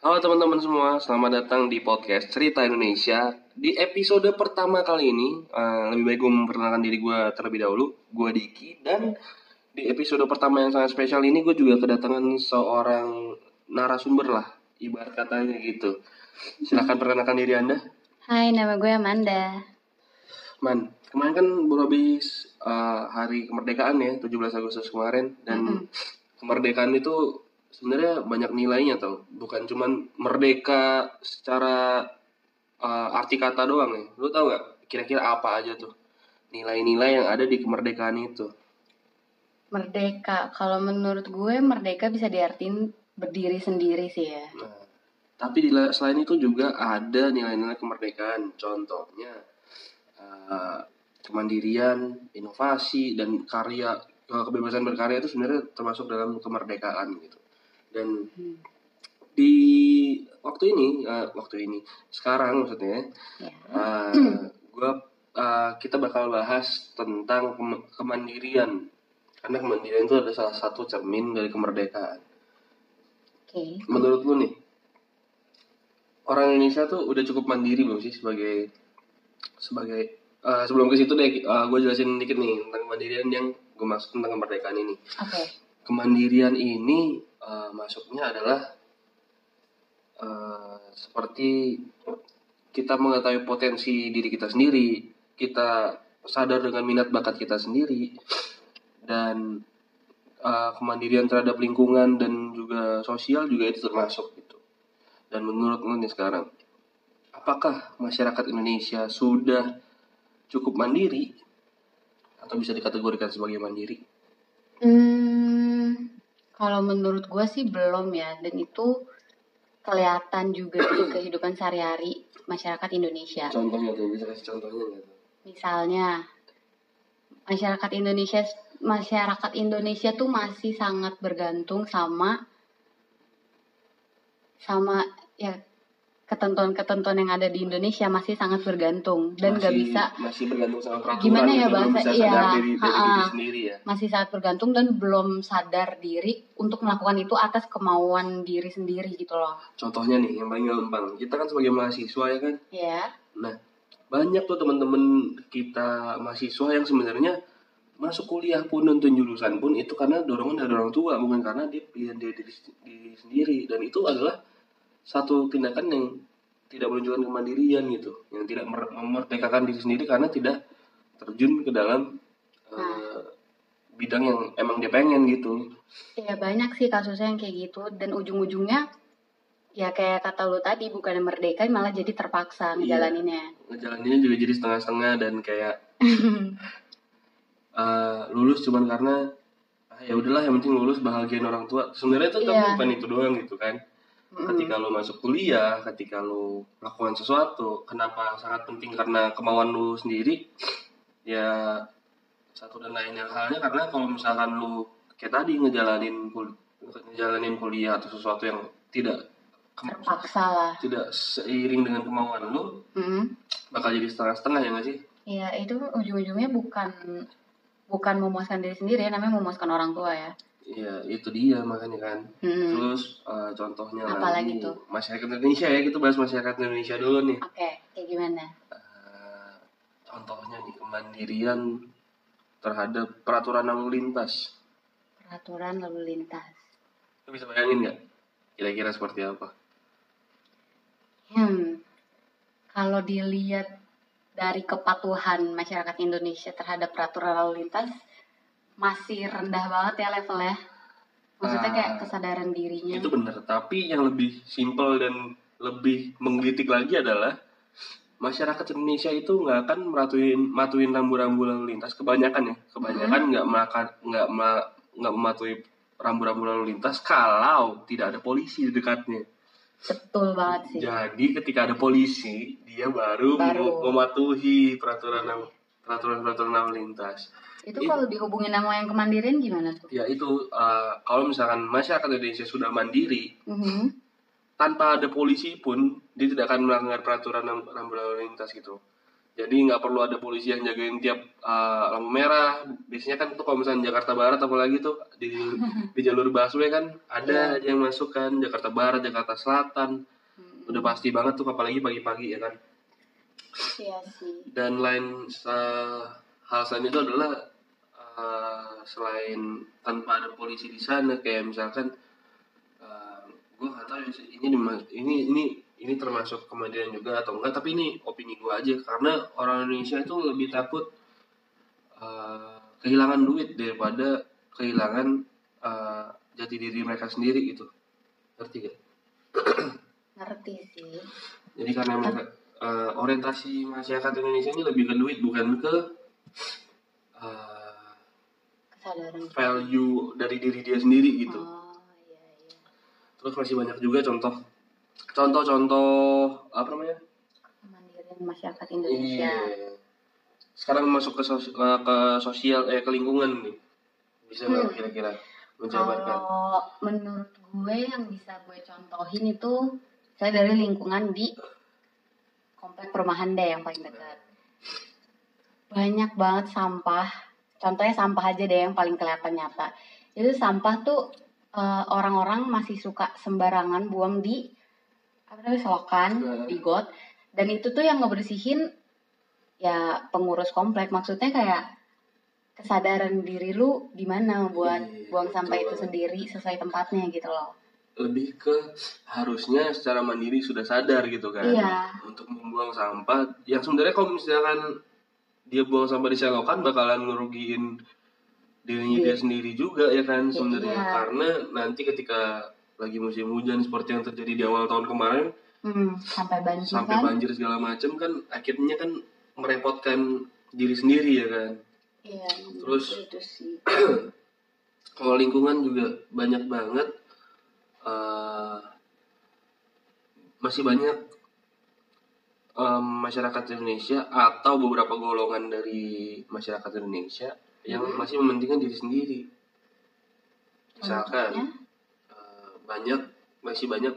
Halo teman-teman semua, selamat datang di podcast Cerita Indonesia. Di episode pertama kali ini, uh, lebih baik gue memperkenalkan diri gue terlebih dahulu. Gue Diki dan di episode pertama yang sangat spesial ini gue juga kedatangan seorang narasumber lah, ibarat katanya gitu. Silahkan perkenalkan diri anda. Hai, nama gue Amanda. Man, kemarin kan baru habis uh, hari kemerdekaan ya, 17 Agustus kemarin dan Mm-mm. kemerdekaan itu sebenarnya banyak nilainya tau, bukan cuman merdeka secara uh, arti kata doang ya. Lu tau gak kira-kira apa aja tuh nilai-nilai yang ada di kemerdekaan itu? Merdeka. Kalau menurut gue merdeka bisa diartin berdiri sendiri sih ya. Nah, tapi di la- selain itu juga ada nilai-nilai kemerdekaan. Contohnya uh, kemandirian, inovasi dan karya uh, kebebasan berkarya itu sebenarnya termasuk dalam kemerdekaan gitu. Dan Hmm. di waktu ini, uh, waktu ini sekarang maksudnya, Ya. uh, gua uh, kita bakal bahas tentang kem- kemandirian. Karena kemandirian itu adalah salah satu cermin dari kemerdekaan. Oke. Menurut lu nih, orang Indonesia tuh udah cukup mandiri belum sih sebagai sebagai eh, sebelum ke situ deh, gue jelasin dikit nih tentang kemandirian yang gue maksud tentang kemerdekaan ini. Oke. Kemandirian ini eh, masuknya adalah eh, seperti kita mengetahui potensi diri kita sendiri, kita sadar dengan minat bakat kita sendiri, dan eh, kemandirian terhadap lingkungan dan juga sosial juga itu termasuk gitu. Dan menurut nih sekarang, apakah masyarakat Indonesia sudah cukup mandiri atau bisa dikategorikan sebagai mandiri? Hmm, kalau menurut gue sih belum ya. Dan itu kelihatan juga di kehidupan sehari-hari masyarakat Indonesia. Contohnya tuh bisa kasih contohnya tuh? Misalnya masyarakat Indonesia masyarakat Indonesia tuh masih sangat bergantung sama sama ya ketentuan-ketentuan yang ada di Indonesia masih sangat bergantung dan nggak bisa masih bergantung sama peraturan Gimana ya gitu, belum bahasa- iya, diri, ha-ha. diri sendiri ya masih sangat bergantung dan belum sadar diri untuk melakukan itu atas kemauan diri sendiri gitu loh. contohnya nih yang paling gampang kita kan sebagai mahasiswa ya kan Ya. nah banyak tuh teman-teman kita mahasiswa yang sebenarnya masuk kuliah pun nonton jurusan pun itu karena dorongan dari orang tua bukan karena dia pilihan dari diri, diri sendiri dan itu adalah satu tindakan yang tidak menunjukkan kemandirian gitu yang tidak mer- memerdekakan diri sendiri karena tidak terjun ke dalam eh, bidang yang emang dia pengen gitu Ya banyak sih kasusnya yang kayak gitu dan ujung-ujungnya ya kayak kata lu tadi bukan merdeka malah jadi terpaksa Iya. ngejalaninnya. ngejalaninnya juga jadi setengah-setengah dan kayak eh, lulus cuman karena ah, ya udahlah yang penting lulus bahagiain orang tua sebenarnya itu tapi Iya. bukan itu doang gitu kan. Ketika lo masuk kuliah ketika lo melakukan sesuatu kenapa sangat penting karena kemauan lo sendiri ya satu dan lainnya halnya karena kalau misalkan lo kayak tadi ngejalanin kul ngejalanin kuliah atau sesuatu yang tidak terpaksa lah. tidak seiring dengan kemauan lo Mm. bakal jadi setengah-setengah ya nggak sih Ya itu ujung-ujungnya bukan bukan memuaskan diri sendiri ya namanya memuaskan orang tua ya. Iya, itu dia makanya kan. Mm. Terus eh, contohnya Apa lagi, lagi tuh? masyarakat Indonesia ya, kita bahas masyarakat Indonesia dulu nih. Oke, kayak gimana? Eh, contohnya nih kemandirian terhadap peraturan lalu lintas. Peraturan lalu lintas. Lu bisa bayangin nggak? Kira-kira seperti apa? Hmm, kalau dilihat dari kepatuhan masyarakat Indonesia terhadap peraturan lalu lintas masih rendah banget ya levelnya. Maksudnya Ah, kayak kesadaran dirinya. Itu benar, tapi yang lebih simpel dan lebih menggelitik lagi adalah masyarakat Indonesia itu nggak akan meratuin matuin rambu-rambu lalu lintas kebanyakan ya kebanyakan nggak melakukan nggak ma- nggak mematuhi rambu-rambu lalu lintas kalau tidak ada polisi di dekatnya Betul banget sih. jadi ketika ada polisi dia baru, Baru. mem- mematuhi peraturan peraturan peraturan lalu lintas Itu kalau dihubungin sama yang kemandirian gimana tuh? ya itu eh, kalau misalkan masyarakat Indonesia sudah mandiri Mhm. tanpa ada polisi pun dia tidak akan melanggar peraturan ram- rambu lalu lintas gitu jadi nggak perlu ada polisi yang jagain tiap uh, lampu merah biasanya kan tuh kalau misalnya Jakarta Barat apalagi tuh di di jalur busway kan ada aja yang masuk kan Jakarta Barat Jakarta Selatan Hmm. udah pasti banget tuh apalagi pagi-pagi ya kan Iya sih. dan lain uh, hal selain itu adalah uh, selain tanpa ada polisi di sana kayak misalkan uh, gue nggak tahu ini ini ini ini termasuk kemandirian juga atau enggak tapi ini opini gue aja karena orang Indonesia itu lebih takut uh, kehilangan duit daripada kehilangan uh, jati diri mereka sendiri gitu ngerti gak? Ngerti sih. Jadi karena mereka eh, orientasi masyarakat Indonesia ini lebih ke duit bukan ke eh, Kesadaran. value dari diri dia sendiri gitu. Oh iya iya. Terus masih banyak juga contoh contoh-contoh apa namanya? Kemandirian masyarakat Indonesia. Iya. Sekarang masuk ke, sos- ke, ke sosial eh ke lingkungan nih. Bisa nggak Hmm. kira-kira menjabarkan? Kalau menurut gue yang bisa gue contohin itu saya dari lingkungan di komplek perumahan deh yang paling dekat. Banyak banget sampah. Contohnya sampah aja deh yang paling kelihatan nyata. Itu sampah tuh eh, orang-orang masih suka sembarangan buang di apa namanya selokan, Hmm. di got. Dan itu tuh yang ngebersihin ya pengurus komplek. Maksudnya kayak kesadaran diri lu di mana buat Iya, buang sampah itu banget. sendiri sesuai tempatnya gitu loh. Lebih ke harusnya secara mandiri sudah sadar gitu kan. Iya. untuk membuang sampah yang sebenarnya kalau misalkan dia buang sampah di selokan bakalan ngerugiin dirinya Iya. dia sendiri juga ya kan sebenarnya Iya. karena nanti ketika lagi musim hujan seperti yang terjadi di awal tahun kemarin Hmm, sampai banjir sampai kan? banjir segala macam kan akhirnya kan merepotkan diri sendiri ya kan Iya. Terus- itu sih. kalau lingkungan juga banyak banget eh, masih banyak em, masyarakat Indonesia atau beberapa golongan dari masyarakat Indonesia yang Mhm. masih mementingkan diri sendiri. Misalkan eh, banyak masih banyak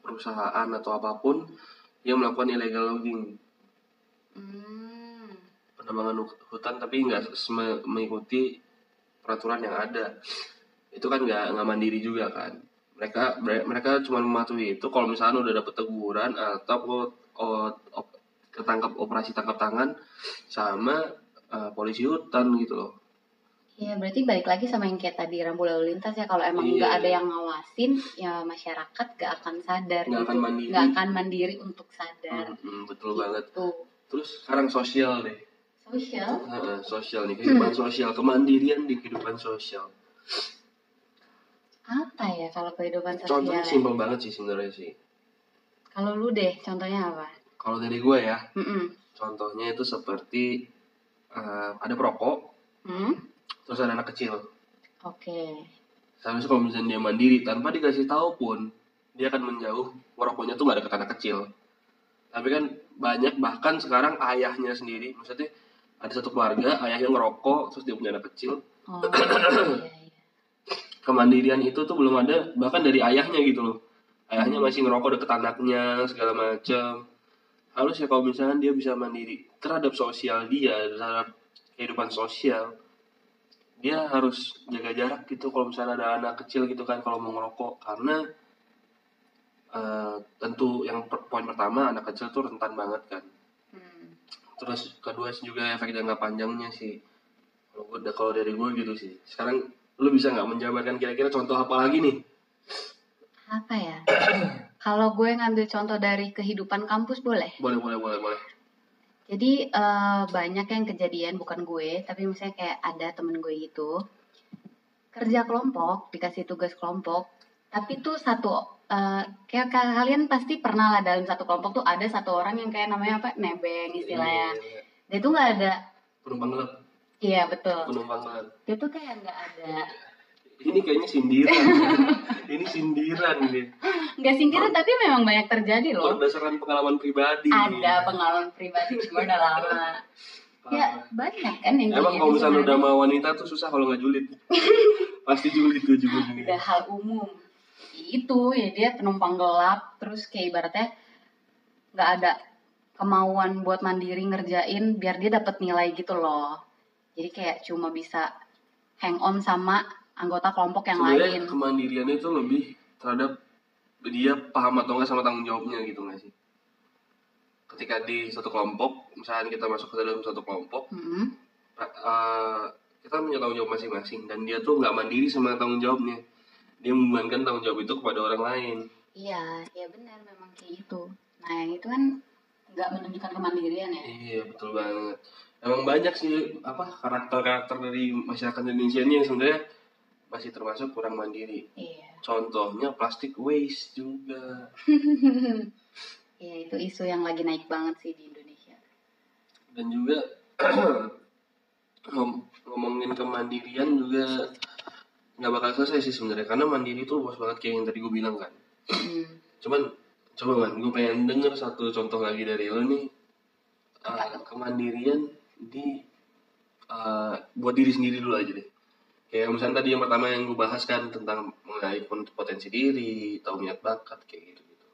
perusahaan atau apa pun yang melakukan illegal logging, Hmm. penambangan hu- hutan tapi nggak mengikuti peraturan yang ada. Itu kan nggak nggak mandiri juga kan. Mereka mereka cuma mematuhi itu kalau misalnya udah dapet teguran atau o- o- op- ketangkap operasi tangkap tangan sama eh, polisi hutan gitu loh. Iya, berarti balik lagi sama yang kayak tadi rambu lalu lintas ya. Kalau emang Iya. nggak ada yang ngawasin, ya masyarakat gak akan sadar Nggak akan gitu. mandiri. Nggak akan mandiri untuk sadar. Hmm, hmm, betul banget. Gitu. Terus sekarang sosial deh. Sosial? Heeh, sosial nih kehidupan sosial kemandirian di kehidupan sosial. Apa ya kalau kehidupan Contohnya sosial? simpel banget sih sebenarnya sih. Kalau lu deh, contohnya apa? Kalau dari gue ya, Mm-mm. contohnya itu seperti eh, ada perokok, Hmm? terus ada anak kecil. Oke. Seharusnya kalau misalnya dia mandiri tanpa dikasih tahu pun, dia akan menjauh. Merokoknya tuh gak ada ke anak kecil. Tapi kan banyak bahkan sekarang ayahnya sendiri, maksudnya ada satu keluarga ayahnya ngerokok terus dia punya anak kecil. Oh, iya, iya. Kemandirian itu tuh belum ada bahkan dari ayahnya gitu loh. Ayahnya masih ngerokok deket anaknya segala macam. Harusnya kalau misalnya dia bisa mandiri terhadap sosial dia, terhadap kehidupan sosial, dia harus jaga jarak gitu. Kalau misalnya ada anak kecil gitu kan kalau mau ngerokok. Karena eh, tentu yang per- poin pertama anak kecil tuh rentan banget kan. Hmm. terus kedua juga efek jangka panjangnya sih. Kalau gue kalau dari gue gitu sih. Sekarang lu bisa nggak menjabarkan kira-kira contoh apa lagi nih Apa ya? kalau gue ngambil contoh dari kehidupan kampus boleh? boleh boleh boleh boleh Jadi eh, banyak yang kejadian bukan gue, tapi misalnya kayak ada temen gue gitu kerja kelompok, dikasih tugas kelompok, tapi tuh satu eh, kayak ka- kalian pasti pernah lah dalam satu kelompok tuh ada satu orang yang kayak namanya apa nebeng istilahnya. Iya, Dia tuh nggak ada, penumpang gelap iya betul. penumpang gelap Dia tuh kayak nggak ada, ini kayaknya sindiran ini sindiran nih nggak sindiran tapi memang banyak terjadi loh. berdasarkan pengalaman pribadi. Ada pengalaman pribadi cuma udah lama. Ya banyak kan yang Emang gitu kalau misalnya udah sama wanita tuh susah kalau nggak julid. Pasti julid tuh juga udah hal umum. Itu ya dia penumpang gelap terus kayak ibaratnya nggak ada kemauan buat mandiri ngerjain biar dia dapat nilai gitu loh. Jadi kayak cuma bisa hang on sama anggota kelompok yang Sebenarnya lain kemandiriannya itu lebih terhadap dia paham atau enggak sama tanggung jawabnya gitu nggak sih? Ketika di satu kelompok, misalnya kita masuk ke dalam satu kelompok, Mm-mm. eh, kita punya tanggung jawab masing-masing dan dia tuh nggak mandiri sama tanggung jawabnya. Dia membebankan tanggung jawab itu kepada orang lain. iya iya benar memang kayak gitu nah yang itu kan nggak menunjukkan kemandirian ya Iya betul banget. Emang banyak sih apa karakter-karakter dari masyarakat Indonesia ini yang sebenarnya masih termasuk kurang mandiri. iya Contohnya plastic waste juga. iya itu isu yang lagi naik banget sih di Indonesia Dan juga ngom- ngomongin kemandirian juga nggak bakal selesai sih sebenarnya karena mandiri itu luas banget kayak yang tadi gue bilang kan. Mm. Cuman coba man, gue pengen denger satu contoh lagi dari lo nih uh, kemandirian di uh, buat diri sendiri dulu aja deh. Kayak misalnya tadi yang pertama yang gue bahas kan tentang mengenai pot- potensi diri, tahu minat bakat kayak gitu gitu.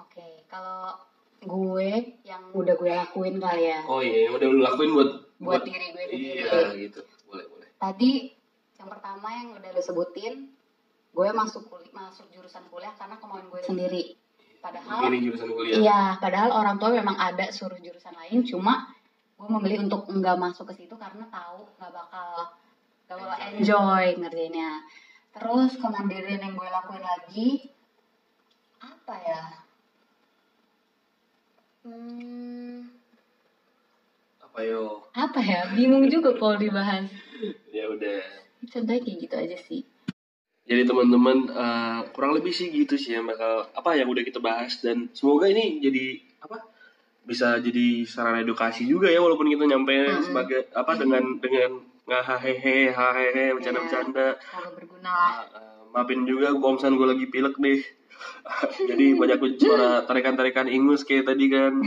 Oke, kalau gue yang udah gue lakuin kali ya. Oh iya, yang udah lu lakuin buat Buat diri gue sendiri. Iya gitu, boleh boleh. Tadi yang pertama yang udah lo sebutin, gue masuk kuliah, masuk jurusan kuliah karena kemauan gue sendiri. Padahal Pilih jurusan kuliah. iya, padahal orang tua memang ada suruh jurusan lain, cuma gue memilih untuk nggak masuk ke situ karena tahu nggak bakal bakal enjoy ngerjainnya. Terus kemandirian yang gue lakuin lagi apa ya? Hmm, Apa yo? apa ya? Bingung juga kalau dibahas. Ya udah. Contohnya kayak gitu aja sih. Jadi teman-teman eh, kurang lebih sih gitu sih yang bakal apa yang udah kita bahas dan semoga ini jadi apa bisa jadi sarana edukasi juga ya walaupun kita nyampe Mm-mm. sebagai apa dengan dengan ngahahehe hahehe bercanda-bercanda. Semoga berguna lah. Ah, ah, maafin juga kalau misalnya gue lagi pilek deh. Jadi banyak suara tarikan-tarikan ingus kayak tadi kan.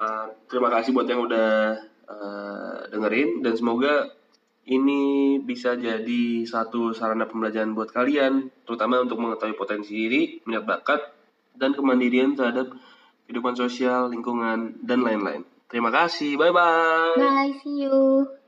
Ah, terima kasih buat yang udah dengerin dan semoga ini bisa jadi satu sarana pembelajaran buat kalian terutama untuk mengetahui potensi diri minat bakat dan kemandirian terhadap kehidupan sosial lingkungan dan lain-lain. Terima kasih bye bye Bye, see you.